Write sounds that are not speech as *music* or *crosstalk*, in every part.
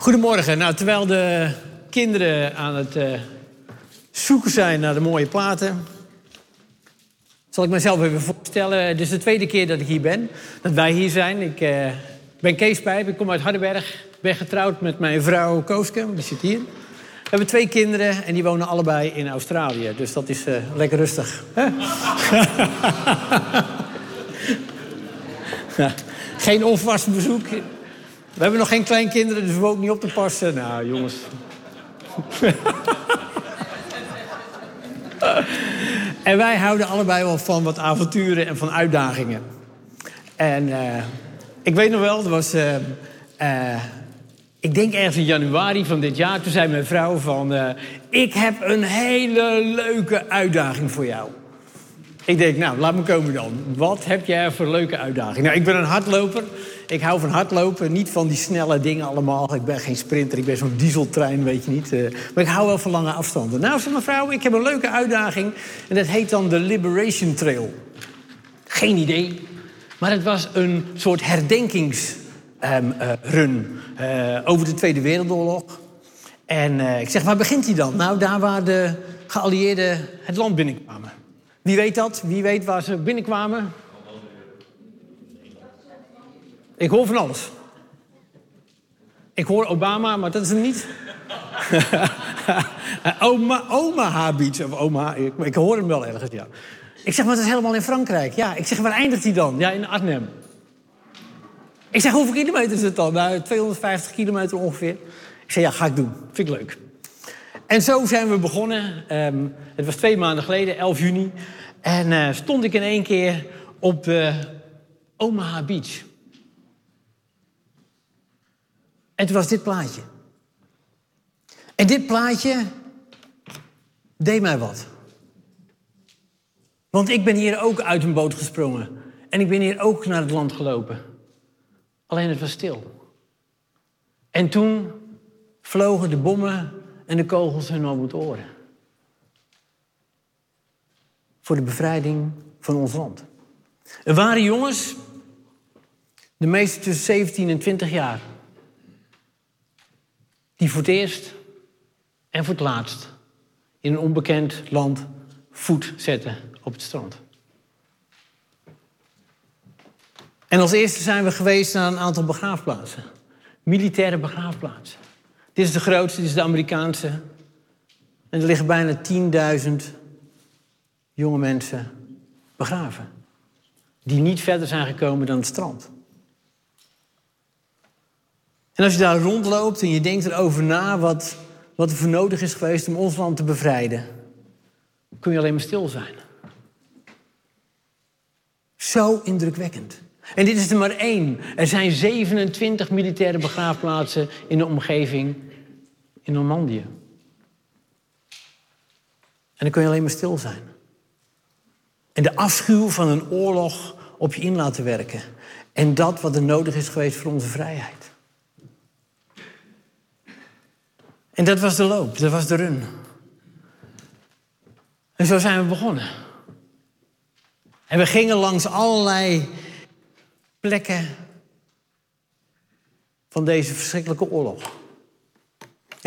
Goedemorgen. Nou, terwijl de kinderen aan het uh, zoeken zijn naar de mooie platen, zal ik mezelf even voorstellen. Het is de tweede keer dat ik hier ben, dat wij hier zijn. Ik uh, ben Kees Pijp, ik kom uit Hardenberg. Ben getrouwd met mijn vrouw Kooske, die zit hier. We hebben twee kinderen en die wonen allebei in Australië. Dus dat is uh, lekker rustig. *laughs* Geen onvast bezoek. We hebben nog geen kleinkinderen, dus we ook niet op te passen. Nou, jongens. en wij houden allebei wel van wat avonturen en van uitdagingen. En uh, ik weet nog wel, er was... Uh, uh, ik denk ergens in januari van dit jaar, toen zei mijn vrouw van... ik heb een hele leuke uitdaging voor jou. Ik denk, nou, laat me komen dan. Wat heb jij voor leuke uitdaging? Nou, ik ben een hardloper. Ik hou van hardlopen, niet van die snelle dingen allemaal. Ik ben geen sprinter, ik ben zo'n dieseltrein, weet je niet. Uh, maar ik hou wel van lange afstanden. Nou, zei mevrouw, ik heb een leuke uitdaging. En dat heet dan de Liberation Trail. Geen idee. Maar het was een soort herdenkingsrun um, uh, uh, over de Tweede Wereldoorlog. En ik zeg, waar begint hij dan? Nou, daar waar de geallieerden het land binnenkwamen. Wie weet dat? Wie weet waar ze binnenkwamen? Ik hoor van alles. Ik hoor Obama, maar dat is hem niet. *laughs* Oma, Omaha Beach. Of Omaha, ik, ik, hoor hem wel ergens, ja. Ik zeg, maar dat is helemaal in Frankrijk. Ja, ik zeg, waar eindigt hij dan? Ja, in Arnhem. Ik zeg, hoeveel kilometer is het dan? Nou, 250 kilometer ongeveer. Ik zeg, ja, ga ik doen. Vind ik leuk. En zo zijn we begonnen. Um, het was twee maanden geleden, 11 juni. En uh, stond ik in één keer op de Omaha Beach. En toen was dit plaatje. En dit plaatje deed mij wat. Want ik ben hier ook uit een boot gesprongen. En ik ben hier ook naar het land gelopen. Alleen het was stil. En toen vlogen de bommen en de kogels hun om het oren. Voor de bevrijding van ons land. Er waren jongens, de meeste tussen 17 en 20 jaar, die voor het eerst en voor het laatst in een onbekend land voet zetten op het strand. En als eerste zijn we geweest naar een aantal begraafplaatsen. Militaire begraafplaatsen. Dit is de grootste, dit is de Amerikaanse. En er liggen bijna 10.000 jonge mensen begraven. Die niet verder zijn gekomen dan het strand. En als je daar rondloopt en je denkt erover na wat, wat er voor nodig is geweest om ons land te bevrijden, kun je alleen maar stil zijn. Zo indrukwekkend. En dit is er maar één. Er zijn 27 militaire begraafplaatsen in de omgeving in Normandië. En dan kun je alleen maar stil zijn. En de afschuw van een oorlog op je in laten werken. En dat wat er nodig is geweest voor onze vrijheid. En dat was de loop, dat was de run. En zo zijn we begonnen. En we gingen langs allerlei plekken van deze verschrikkelijke oorlog.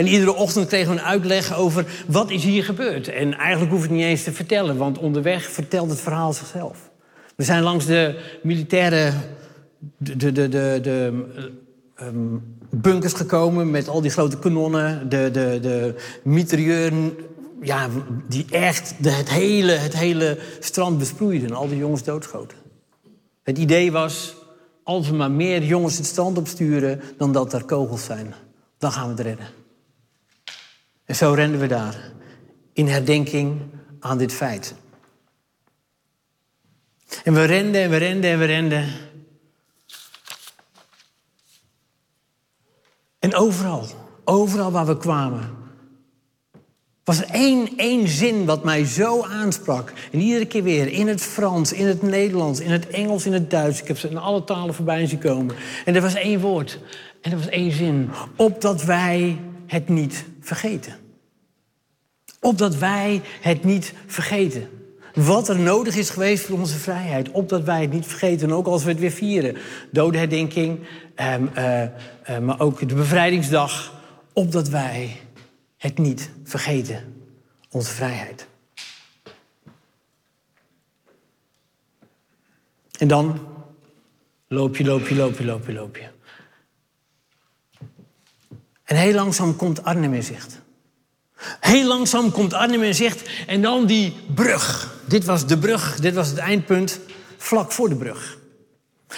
En iedere ochtend kregen we een uitleg over wat is hier gebeurd. En eigenlijk hoef ik het niet eens te vertellen, want onderweg vertelt het verhaal zichzelf. We zijn langs de militaire de, de, de, de, de um, bunkers gekomen met al die grote kanonnen, de, de, de ja, die echt de, het, hele, het hele strand besproeiden en al die jongens doodschoten. Het idee was, als we maar meer jongens het strand opsturen dan dat er kogels zijn, dan gaan we het redden. En zo renden we daar, in herdenking aan dit feit. En we renden en we renden en we renden. En overal, overal waar we kwamen, was er één, één zin wat mij zo aansprak. En iedere keer weer in het Frans, in het Nederlands, in het Engels, in het Duits. Ik heb ze in alle talen voorbij zien komen. En er was één woord. En er was één zin. Opdat wij het niet vergeten. Opdat wij het niet vergeten. Wat er nodig is geweest voor onze vrijheid. Opdat wij het niet vergeten. ook als we het weer vieren. Dodenherdenking. Um, uh, uh, maar ook de bevrijdingsdag. Opdat wij het niet vergeten. Onze vrijheid. En dan loop je, loop je, loop je, loop je, loop je. En heel langzaam komt Arnhem in zicht. Heel langzaam komt Arnhem in zicht en dan die brug. Dit was de brug, dit was het eindpunt, vlak voor de brug.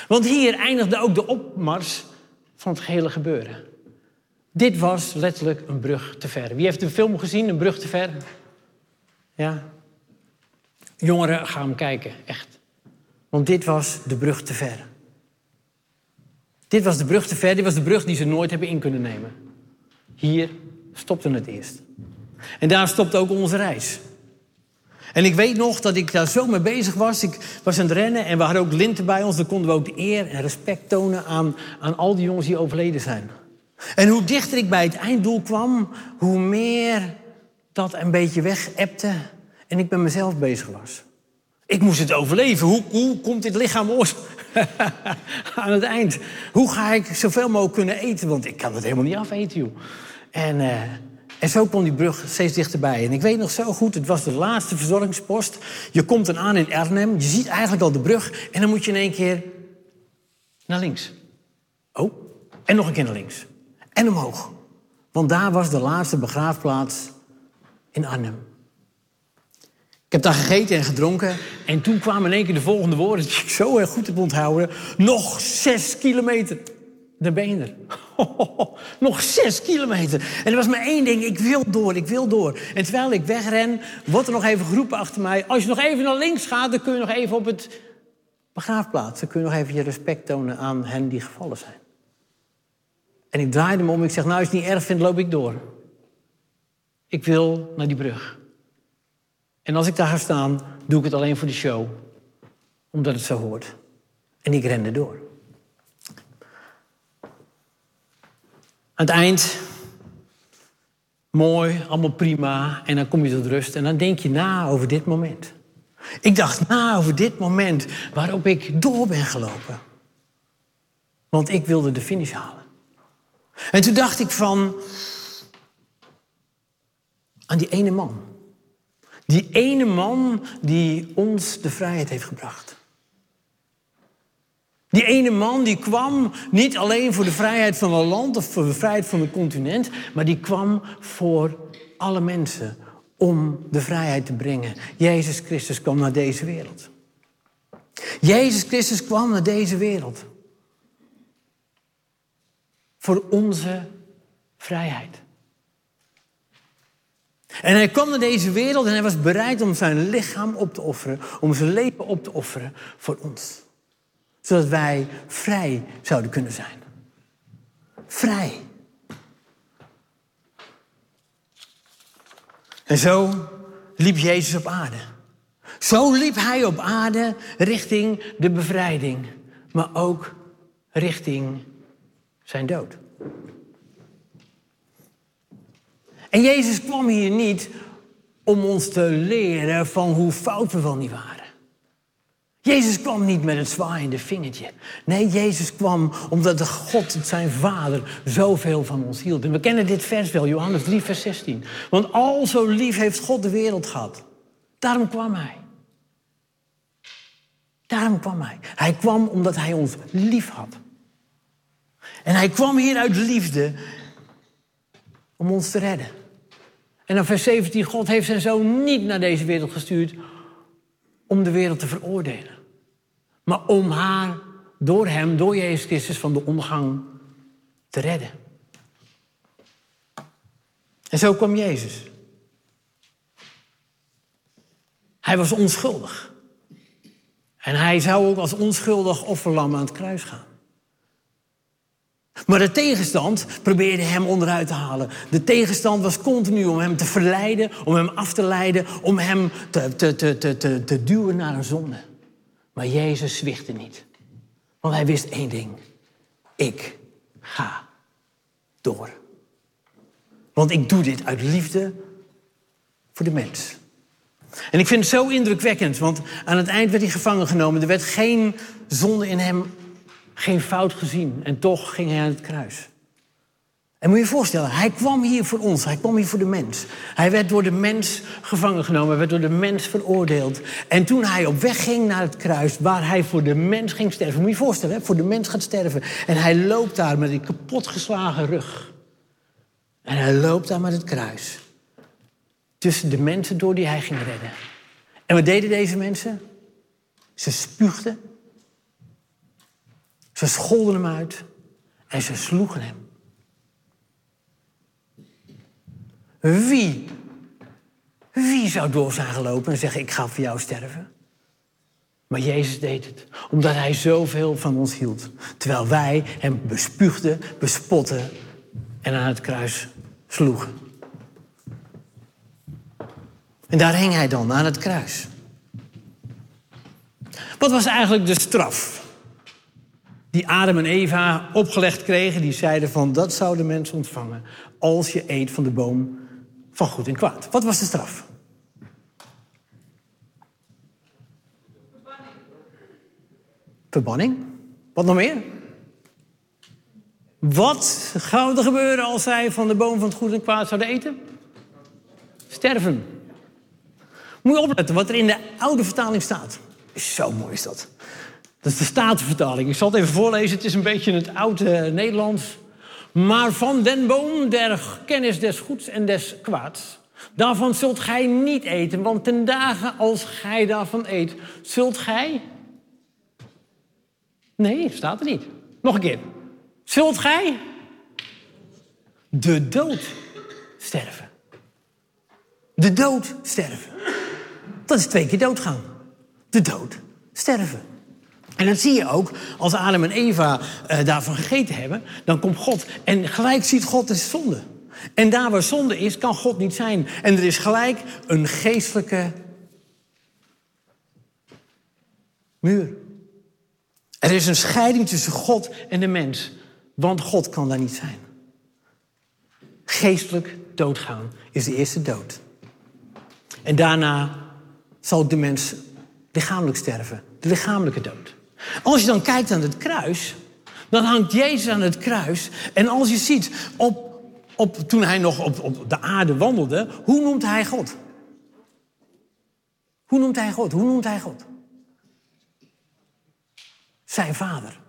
Want hier eindigde ook de opmars van het gehele gebeuren. Dit was letterlijk een brug te ver. Wie heeft de film gezien, Een brug te ver? Ja? Jongeren, gaan hem kijken, echt. Want dit was de brug te ver. Dit was de brug te ver, dit was de brug die ze nooit hebben in kunnen nemen. Hier stopte het eerst. En daar stopte ook onze reis. En ik weet nog dat ik daar zo mee bezig was. Ik was aan het rennen en we hadden ook linten bij ons. Dan konden we ook de eer en respect tonen aan, aan al die jongens die overleden zijn. En hoe dichter ik bij het einddoel kwam, hoe meer dat een beetje weg ebte en ik met mezelf bezig was. Ik moest het overleven. Hoe, hoe komt dit lichaam ooit *laughs* aan het eind? Hoe ga ik zoveel mogelijk kunnen eten? Want ik kan het helemaal niet afeten, joh. En, uh, en zo kwam die brug steeds dichterbij. En ik weet nog zo goed, het was de laatste verzorgingspost. Je komt dan aan in Arnhem, je ziet eigenlijk al de brug... en dan moet je in één keer naar links. Oh, en nog een keer naar links. En omhoog. Want daar was de laatste begraafplaats in Arnhem. Ik heb daar gegeten en gedronken. En toen kwamen in één keer de volgende woorden, die ik zo goed heb onthouden. Nog zes kilometer. Dan ben je er. *laughs* nog zes kilometer. En er was maar één ding, ik wil door, ik wil door. En terwijl ik wegren, wordt er nog even geroepen achter mij... als je nog even naar links gaat, dan kun je nog even op het begraafplaats... dan kun je nog even je respect tonen aan hen die gevallen zijn. En ik draaide me om, ik zeg, nou als je het niet erg vindt, loop ik door. Ik wil naar die brug. En als ik daar ga staan, doe ik het alleen voor de show. Omdat het zo hoort. En ik rende door. Aan het eind, mooi, allemaal prima. En dan kom je tot rust en dan denk je na over dit moment. Ik dacht na over dit moment waarop ik door ben gelopen. Want ik wilde de finish halen. En toen dacht ik van. aan die ene man. Die ene man die ons de vrijheid heeft gebracht. Die ene man die kwam niet alleen voor de vrijheid van een land of voor de vrijheid van een continent, maar die kwam voor alle mensen om de vrijheid te brengen. Jezus Christus kwam naar deze wereld. Jezus Christus kwam naar deze wereld. Voor onze vrijheid. En hij kwam naar deze wereld en hij was bereid om zijn lichaam op te offeren, om zijn leven op te offeren voor ons. Zodat wij vrij zouden kunnen zijn. Vrij. En zo liep Jezus op aarde. Zo liep hij op aarde richting de bevrijding, maar ook richting zijn dood. En Jezus kwam hier niet om ons te leren van hoe fout we wel niet waren. Jezus kwam niet met het zwaaiende vingertje. Nee, Jezus kwam omdat de God, zijn Vader, zoveel van ons hield. En we kennen dit vers wel, Johannes 3, vers 16. Want al zo lief heeft God de wereld gehad. Daarom kwam Hij. Daarom kwam Hij. Hij kwam omdat Hij ons lief had. En Hij kwam hier uit liefde om ons te redden. En dan vers 17, God heeft zijn zoon niet naar deze wereld gestuurd om de wereld te veroordelen. Maar om haar door hem, door Jezus Christus, van de ondergang te redden. En zo kwam Jezus. Hij was onschuldig. En hij zou ook als onschuldig offerlam aan het kruis gaan. Maar de tegenstand probeerde hem onderuit te halen. De tegenstand was continu om hem te verleiden, om hem af te leiden, om hem te, te, te, te, te, duwen naar een zonde. Maar Jezus zwichtte niet. Want hij wist één ding. Ik ga door. Want ik doe dit uit liefde voor de mens. En ik vind het zo indrukwekkend, want aan het eind werd hij gevangen genomen. Er werd geen zonde in hem, geen fout gezien. En toch ging hij aan het kruis. En moet je je voorstellen, hij kwam hier voor ons, hij kwam hier voor de mens. Hij werd door de mens gevangen genomen, werd door de mens veroordeeld. En toen hij op weg ging naar het kruis, waar hij voor de mens ging sterven. Moet je je voorstellen, voor de mens gaat sterven. En hij loopt daar met een kapotgeslagen rug. En hij loopt daar met het kruis. Tussen de mensen door die hij ging redden. En wat deden deze mensen? Ze spuugden. Ze scholden hem uit. En ze sloegen hem. Wie, wie zou door zijn gelopen en zeggen: Ik ga voor jou sterven? Maar Jezus deed het, omdat hij zoveel van ons hield. Terwijl wij hem bespuugden, bespotten en aan het kruis sloegen. En daar hing hij dan aan het kruis. Wat was eigenlijk de straf die Adam en Eva opgelegd kregen? Die zeiden van dat zou de mens ontvangen als je eet van de boom van goed en kwaad. Wat was de straf? Verbanning. Wat nog meer? Wat zou er gebeuren als zij van de boom van het goed en kwaad zouden eten? Sterven. Moet je opletten wat er in de oude vertaling staat. Zo mooi is dat. Dat is de Statenvertaling. Ik zal het even voorlezen. Het is een beetje het oude Nederlands. Maar van den boom der kennis des goeds en des kwaads, daarvan zult gij niet eten, want ten dagen als gij daarvan eet, zult gij. Nee, staat er niet. Nog een keer. Zult gij de dood sterven? De dood sterven. Dat is twee keer doodgaan. De dood sterven. En dat zie je ook als Adam en Eva uh, daarvan gegeten hebben. Dan komt God en gelijk ziet God de zonde. En daar waar zonde is, kan God niet zijn. En er is gelijk een geestelijke muur. Er is een scheiding tussen God en de mens. Want God kan daar niet zijn. Geestelijk doodgaan is de eerste dood. En daarna zal de mens lichamelijk sterven. De lichamelijke dood. Als je dan kijkt aan het kruis, dan hangt Jezus aan het kruis. En als je ziet, op, op, toen hij nog op, op de aarde wandelde, hoe noemt hij God? Hoe noemt hij God? Hoe noemt hij God? Zijn vader.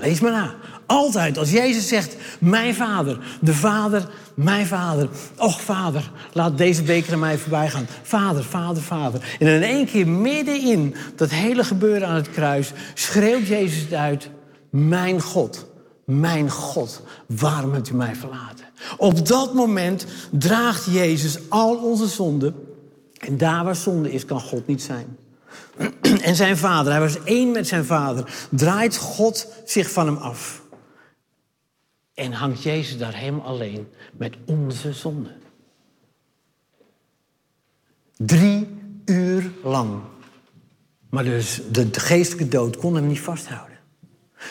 Lees maar na. Altijd als Jezus zegt, mijn vader, de vader, mijn vader. Och vader, laat deze beker aan mij voorbij gaan. Vader, vader, vader. En in één keer middenin dat hele gebeuren aan het kruis schreeuwt Jezus uit. Mijn God, mijn God, waarom hebt u mij verlaten? Op dat moment draagt Jezus al onze zonden. En daar waar zonde is, kan God niet zijn. En zijn vader, hij was één met zijn vader, draait God zich van hem af. En hangt Jezus daar helemaal alleen met onze zonde. Drie uur lang. Maar dus de, geestelijke dood kon hem niet vasthouden.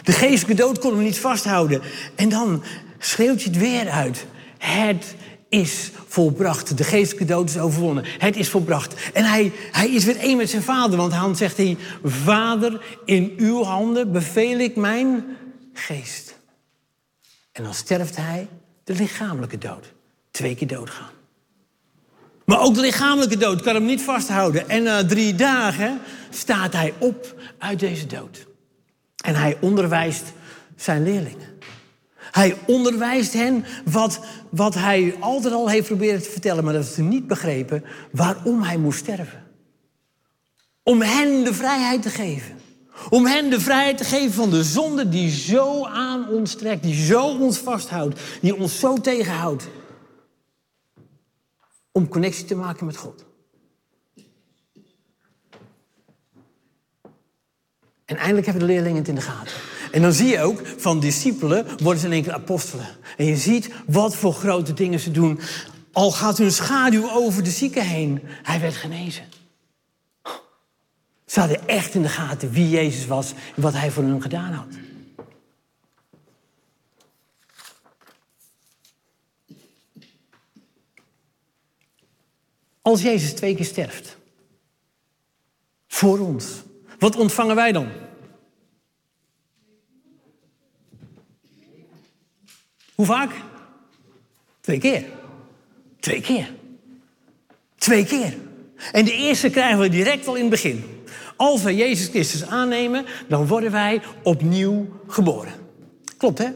De geestelijke dood kon hem niet vasthouden. En dan schreeuwt je het weer uit. Het is volbracht. De geestelijke dood is overwonnen. Het is volbracht. En hij, hij is weer één met zijn vader. Want dan zegt hij: Vader, in uw handen beveel ik mijn geest. En dan sterft hij de lichamelijke dood. Twee keer doodgaan. Maar ook de lichamelijke dood kan hem niet vasthouden. En na drie dagen staat hij op uit deze dood. En hij onderwijst zijn leerlingen. Hij onderwijst hen wat, wat hij altijd al heeft proberen te vertellen, maar dat ze niet begrepen waarom hij moest sterven. Om hen de vrijheid te geven. Om hen de vrijheid te geven van de zonde die zo aan ons trekt, die zo ons vasthoudt, die ons zo tegenhoudt. Om connectie te maken met God. En eindelijk hebben de leerlingen het in de gaten. En dan zie je ook, van discipelen worden ze in keer apostelen. En je ziet wat voor grote dingen ze doen. Al gaat hun schaduw over de zieke heen. Hij werd genezen. Ze hadden echt in de gaten wie Jezus was en wat hij voor hen gedaan had. Als Jezus twee keer sterft. Voor ons. Wat ontvangen wij dan? Hoe vaak? Twee keer. Twee keer. Twee keer. En de eerste krijgen we direct al in het begin. Als we Jezus Christus aannemen, dan worden wij opnieuw geboren. Klopt, hè?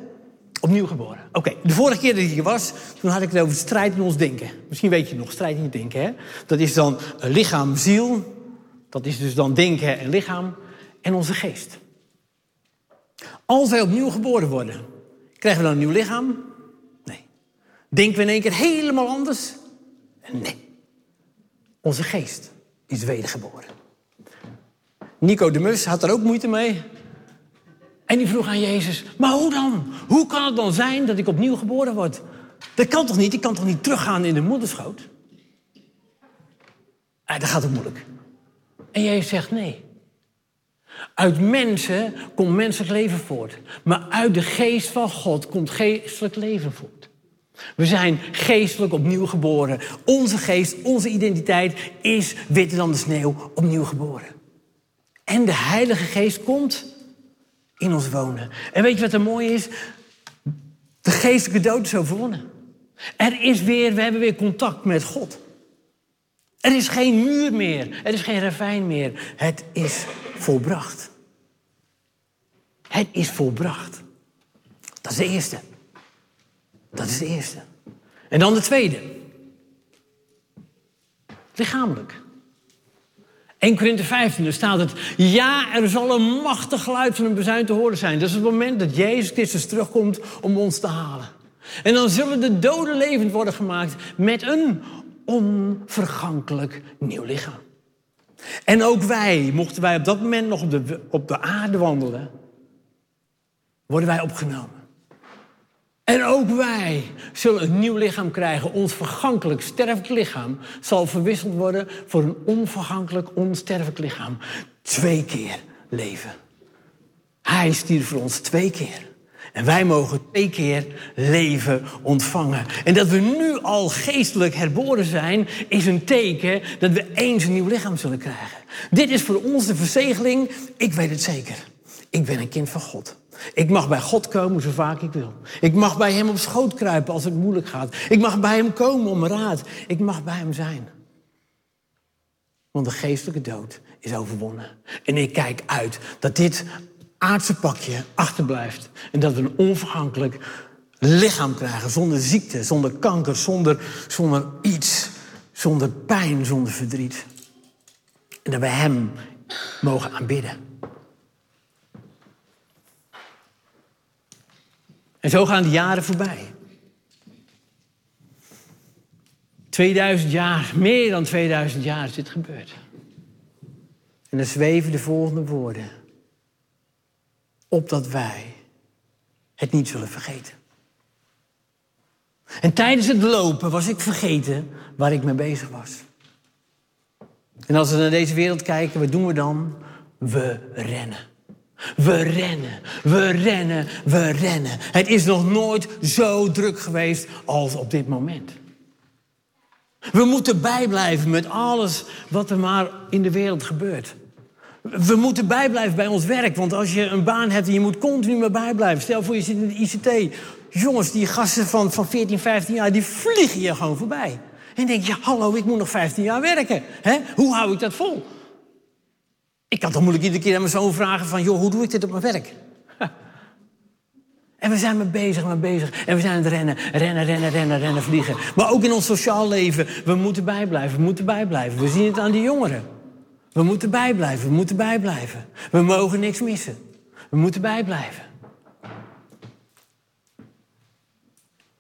Opnieuw geboren. Oké, de vorige keer dat ik hier was, toen had ik het over strijd in ons denken. Misschien weet je nog, strijd in je denken, hè? Dat is dan lichaam, ziel. Dat is dus dan denken en lichaam. En onze geest. Als wij opnieuw geboren worden, krijgen we dan een nieuw lichaam? Nee. Denken we in één keer helemaal anders? Nee. Onze geest is wedergeboren. Nicodemus had er ook moeite mee. En die vroeg aan Jezus: Maar hoe dan? Hoe kan het dan zijn dat ik opnieuw geboren word? Dat kan toch niet? Ik kan toch niet teruggaan in de moederschoot? Ah, dat gaat ook moeilijk. En Jezus zegt nee. Uit mensen komt menselijk leven voort. Maar uit de geest van God komt geestelijk leven voort. We zijn geestelijk opnieuw geboren. Onze geest, onze identiteit is witter dan de sneeuw opnieuw geboren. En de Heilige Geest komt in ons wonen. En weet je wat er mooi is? De geestelijke dood is overwonnen. Er is weer, we hebben weer contact met God. Er is geen muur meer. Er is geen ravijn meer. Het is volbracht. Het is volbracht. Dat is de eerste. Dat is de eerste. En dan de tweede. Lichamelijk. 1 Korinthe 15, daar staat het... Ja, er zal een machtig geluid van een bezuin te horen zijn. Dat is het moment dat Jezus Christus terugkomt om ons te halen. En dan zullen de doden levend worden gemaakt met een onvergankelijk nieuw lichaam. En ook wij, mochten wij op dat moment nog op de, op de aarde wandelen, worden wij opgenomen. En ook wij zullen een nieuw lichaam krijgen. Ons vergankelijk, sterfelijk lichaam zal verwisseld worden voor een onvergankelijk, onsterfelijk lichaam. Twee keer leven. Hij stierf voor ons twee keer. En wij mogen twee keer leven ontvangen. En dat we nu al geestelijk herboren zijn, is een teken dat we eens een nieuw lichaam zullen krijgen. Dit is voor ons de verzegeling. Ik weet het zeker. Ik ben een kind van God. Ik mag bij God komen zo vaak ik wil. Ik mag bij Hem op schoot kruipen als het moeilijk gaat. Ik mag bij Hem komen om raad. Ik mag bij Hem zijn. Want de geestelijke dood is overwonnen. En ik kijk uit dat dit aardse pakje achterblijft. En dat we een onvergankelijk lichaam krijgen. Zonder ziekte, zonder kanker, zonder, zonder iets. Zonder pijn, zonder verdriet. En dat we Hem mogen aanbidden. En zo gaan de jaren voorbij. 2000 jaar, meer dan 2000 jaar is dit gebeurd. En dan zweven de volgende woorden. Opdat wij het niet zullen vergeten. En tijdens het lopen was ik vergeten waar ik mee bezig was. En als we naar deze wereld kijken, wat doen we dan? We rennen. We rennen, we rennen, we rennen. Het is nog nooit zo druk geweest als op dit moment. We moeten bijblijven met alles wat er maar in de wereld gebeurt. We moeten bijblijven bij ons werk, want als je een baan hebt en je moet continu maar bijblijven. Stel voor je zit in de ICT. Jongens, die gasten van, van 14, 15 jaar, die vliegen je gewoon voorbij. En denk je, hallo, ik moet nog 15 jaar werken. Hè? Hoe hou ik dat vol? Ik kan toch moeilijk iedere keer aan mijn zoon vragen van... joh, hoe doe ik dit op mijn werk? En we zijn maar bezig, maar bezig. En we zijn aan het rennen, rennen, rennen, rennen, rennen, vliegen. Maar ook in ons sociaal leven, we moeten bijblijven, we moeten bijblijven. We zien het aan die jongeren. We moeten bijblijven, we moeten bijblijven. We mogen niks missen. We moeten bijblijven.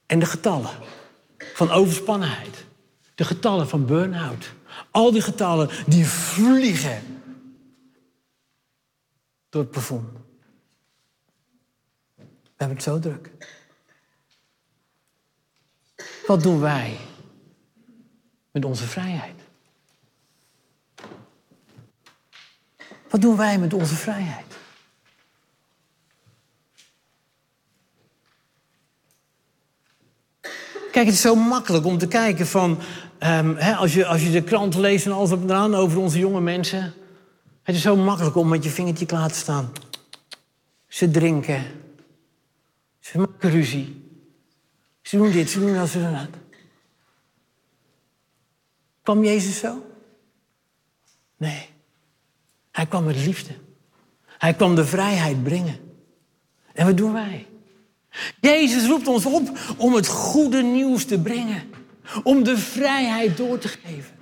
En de getallen van overspannenheid. De getallen van burn-out. Al die getallen die vliegen door het plafond. We hebben het zo druk. Wat doen wij met onze vrijheid? Wat doen wij met onze vrijheid? Kijk, het is zo makkelijk om te kijken van... ehm, als, je, als je de krant leest en alles op en eraan over onze jonge mensen. Het is zo makkelijk om met je vingertje klaar te staan. Ze drinken. Ze maken ruzie. Ze doen dit, ze doen dat, ze doen dat. Kwam Jezus zo? Nee. Hij kwam met liefde. Hij kwam de vrijheid brengen. En wat doen wij? Jezus roept ons op om het goede nieuws te brengen. Om de vrijheid door te geven.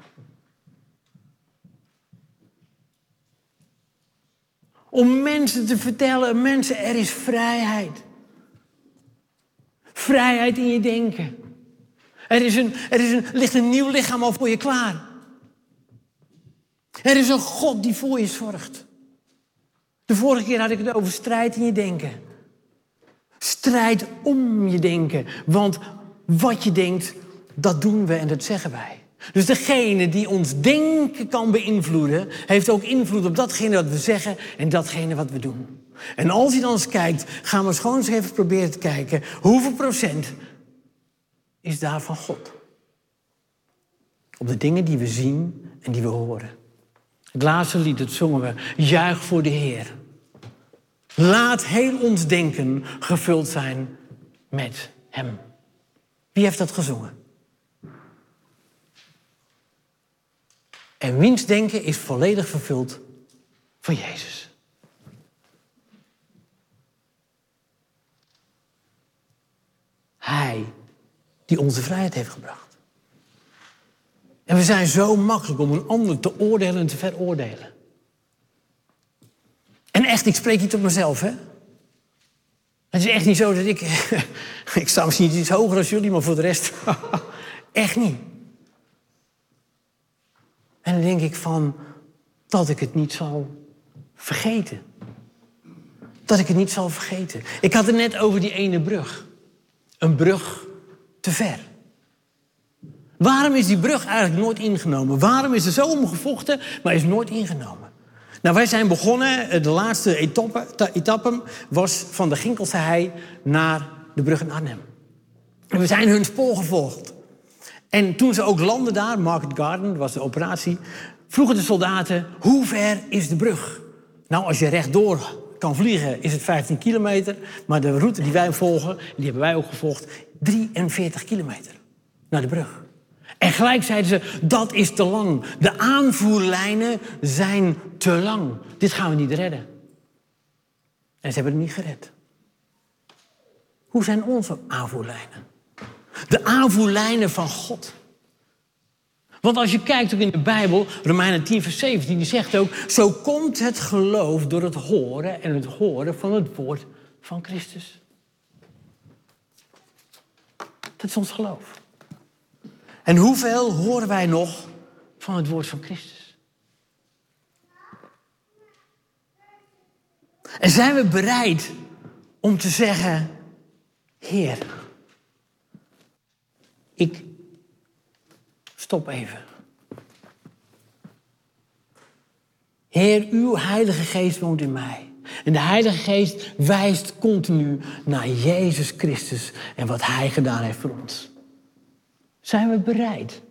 Om mensen te vertellen, mensen, er is vrijheid. Vrijheid in je denken. Er, is een, er is een, ligt een nieuw lichaam al voor je klaar. Er is een God die voor je zorgt. De vorige keer had ik het over strijd in je denken. Strijd om je denken. Want wat je denkt, dat doen we en dat zeggen wij. Dus degene die ons denken kan beïnvloeden, heeft ook invloed op datgene wat we zeggen en datgene wat we doen. En als je dan eens kijkt, gaan we eens gewoon eens even proberen te kijken hoeveel procent is daar van God. Op de dingen die we zien en die we horen. Het laatste lied, dat zongen we, juich voor de Heer. Laat heel ons denken gevuld zijn met Hem. Wie heeft dat gezongen? En wiens denken is volledig vervuld van Jezus. Hij die onze vrijheid heeft gebracht. En we zijn zo makkelijk om een ander te oordelen en te veroordelen. En echt, ik spreek niet op mezelf, hè. Het is echt niet zo dat ik... *laughs* ik sta misschien iets hoger als jullie, maar voor de rest... *laughs* echt niet. En dan denk ik van... dat ik het niet zal vergeten. Dat ik het niet zal vergeten. Ik had het net over die ene brug. Een brug te ver. Waarom is die brug eigenlijk nooit ingenomen? Waarom is er zo omgevochten, maar is nooit ingenomen? Nou, wij zijn begonnen, eh, de laatste etappe, etappe was van de Ginkelse hei naar de brug in Arnhem. En we zijn hun spoor gevolgd. En toen ze ook landden daar, Market Garden, was de operatie, vroegen de soldaten, hoe ver is de brug? Nou, als je rechtdoor kan vliegen, is het 15 kilometer. Maar de route die wij volgen, die hebben wij ook gevolgd, 43 kilometer naar de brug. En gelijk zeiden ze, dat is te lang. De aanvoerlijnen zijn te lang. Dit gaan we niet redden. En ze hebben het niet gered. Hoe zijn onze aanvoerlijnen? De aanvoerlijnen van God. Want als je kijkt ook in de Bijbel, Romeinen 10, vers 17, die zegt ook: Zo komt het geloof door het horen en het horen van het woord van Christus. Dat is ons geloof. En hoeveel horen wij nog van het woord van Christus? En zijn we bereid om te zeggen: Heer, ik stop even. Heer, uw Heilige Geest woont in mij. En de Heilige Geest wijst continu naar Jezus Christus en wat Hij gedaan heeft voor ons. Zijn we bereid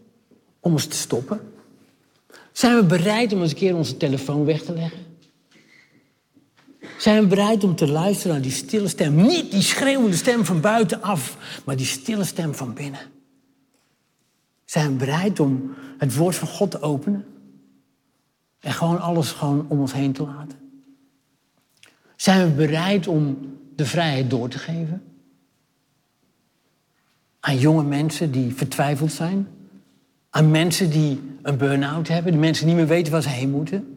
om ons te stoppen? Zijn we bereid om eens een keer onze telefoon weg te leggen? Zijn we bereid om te luisteren naar die stille stem? Niet die schreeuwende stem van buitenaf, maar die stille stem van binnen. Zijn we bereid om het woord van God te openen? En gewoon alles gewoon om ons heen te laten? Zijn we bereid om de vrijheid door te geven? Aan jonge mensen die vertwijfeld zijn. Aan mensen die een burn-out hebben. Die mensen niet meer weten waar ze heen moeten.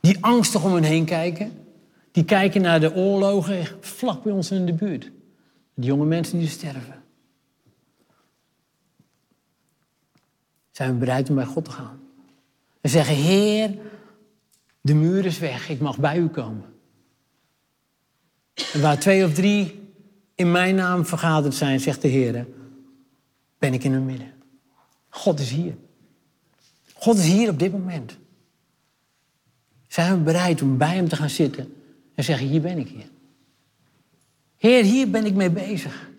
Die angstig om hen heen kijken. Die kijken naar de oorlogen vlak bij ons in de buurt. Die jonge mensen die sterven. Zijn we bereid om bij God te gaan? En zeggen, Heer, de muur is weg, ik mag bij u komen. En waar twee of drie in mijn naam vergaderd zijn, zegt de Heer, ben ik in hun midden. God is hier. God is hier op dit moment. Zijn we bereid om bij hem te gaan zitten en zeggen, hier ben ik hier. Heer, hier ben ik mee bezig.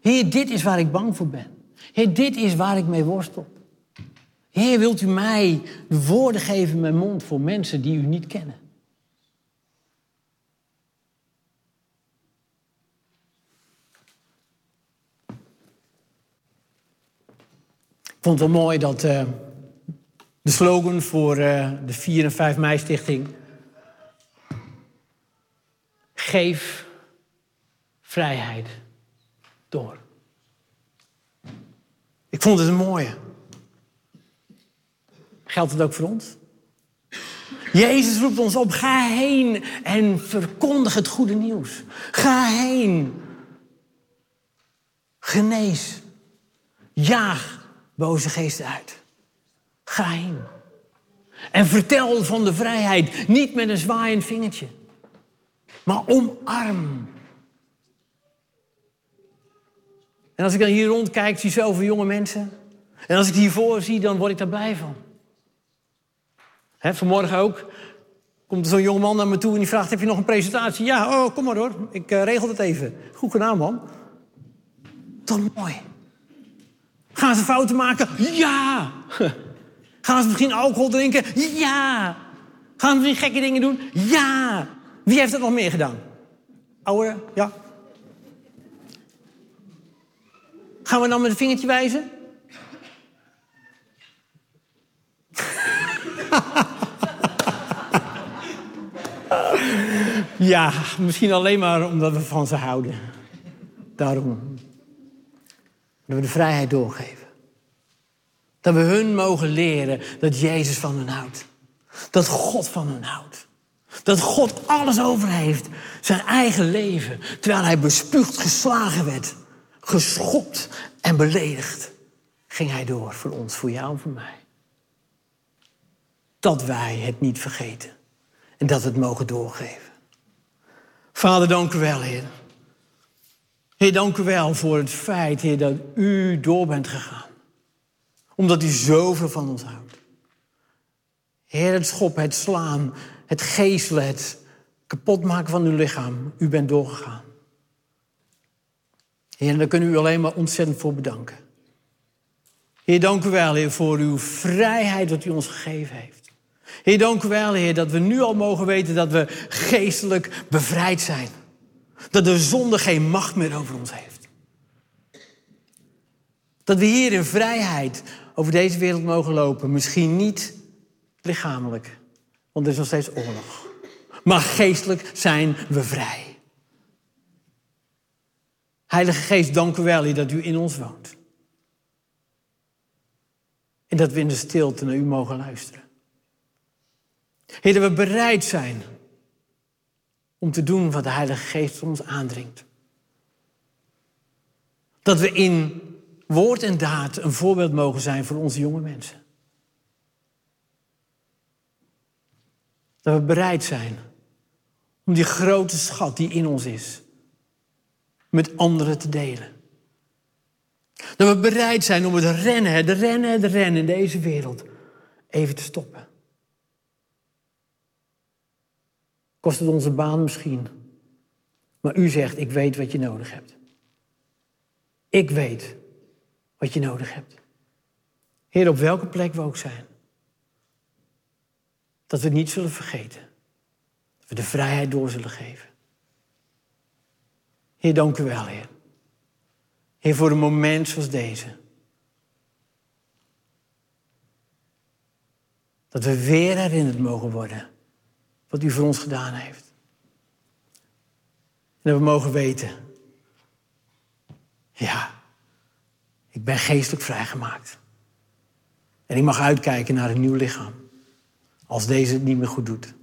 Heer, dit is waar ik bang voor ben. Heer, dit is waar ik mee worstel. Heer, wilt u mij de woorden geven in mijn mond voor mensen die u niet kennen? Ik vond het wel mooi dat uh, de slogan voor uh, de 4 en 5 mei stichting... Geef vrijheid door. Ik vond het een mooie. Geldt het ook voor ons? Jezus roept ons op, ga heen en verkondig het goede nieuws. Ga heen. Genees. Jaag boze geesten uit. Ga heen. En vertel van de vrijheid, niet met een zwaaiend vingertje, maar omarm. En als ik dan hier rondkijk, zie zoveel jonge mensen. En als ik hiervoor zie, dan word ik daar blij van. Vanmorgen ook komt er zo'n jongeman naar me toe en die vraagt: Heb je nog een presentatie? Ja, oh, kom maar hoor, ik uh, regel het even. Goed gedaan, man. Toch mooi. Gaan ze fouten maken? Ja. Gaan ze misschien alcohol drinken? Ja. Gaan ze misschien gekke dingen doen? Ja. Wie heeft dat nog meer gedaan? Ouderen? Ja. Gaan we dan met een vingertje wijzen? *laughs* ja, misschien alleen maar omdat we van ze houden. Daarom. Dat we de vrijheid doorgeven. Dat we hun mogen leren dat Jezus van hen houdt. Dat God van hen houdt. Dat God alles over heeft. Zijn eigen leven. Terwijl hij bespuugd geslagen werd. Geschopt en beledigd. Ging hij door voor ons, voor jou en voor mij. Dat wij het niet vergeten. En dat we het mogen doorgeven. Vader, dank u wel, Heer. Heer, dank u wel voor het feit, Heer, dat u door bent gegaan. Omdat u zoveel van ons houdt. Heer, het schoppen, het slaan, het geestelen, het kapotmaken van uw lichaam. U bent doorgegaan. Heer, daar kunnen we u alleen maar ontzettend voor bedanken. Heer, dank u wel, Heer, voor uw vrijheid dat u ons gegeven heeft. Heer, dank u wel, Heer, dat we nu al mogen weten dat we geestelijk bevrijd zijn. Dat de zonde geen macht meer over ons heeft. Dat we hier in vrijheid over deze wereld mogen lopen. Misschien niet lichamelijk, want er is nog steeds oorlog. Maar geestelijk zijn we vrij. Heilige Geest, dank u wel dat u in ons woont. En dat we in de stilte naar u mogen luisteren. Heer, dat we bereid zijn om te doen wat de Heilige Geest ons aandringt. Dat we in woord en daad een voorbeeld mogen zijn voor onze jonge mensen. Dat we bereid zijn om die grote schat die in ons is, met anderen te delen. Dat we bereid zijn om het rennen, het rennen, het rennen in deze wereld even te stoppen. Kost het onze baan misschien. Maar u zegt, ik weet wat je nodig hebt. Ik weet wat je nodig hebt. Heer, op welke plek we ook zijn. Dat we niet zullen vergeten. Dat we de vrijheid door zullen geven. Heer, dank u wel, Heer. Heer, voor een moment zoals deze. Dat we weer herinnerd mogen worden wat u voor ons gedaan heeft. En dat we mogen weten, ja, ik ben geestelijk vrijgemaakt. En ik mag uitkijken naar een nieuw lichaam. Als deze het niet meer goed doet.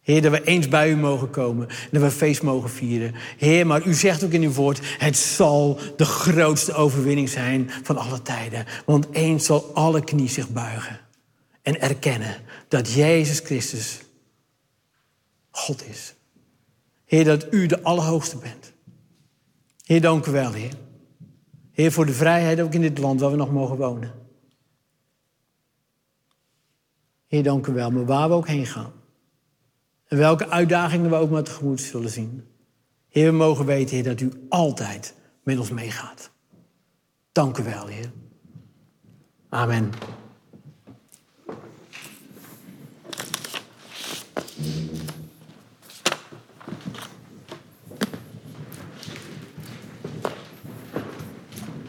Heer, dat we eens bij u mogen komen. En dat we feest mogen vieren. Heer, maar u zegt ook in uw woord: het zal de grootste overwinning zijn van alle tijden. Want eens zal alle knie zich buigen. En erkennen dat Jezus Christus God is. Heer, dat u de Allerhoogste bent. Heer, dank u wel, Heer. Heer, voor de vrijheid ook in dit land waar we nog mogen wonen. Heer, dank u wel, maar waar we ook heen gaan. En welke uitdagingen we ook maar tegemoet zullen zien. Heer, we mogen weten, Heer, dat u altijd met ons meegaat. Dank u wel, Heer. Amen.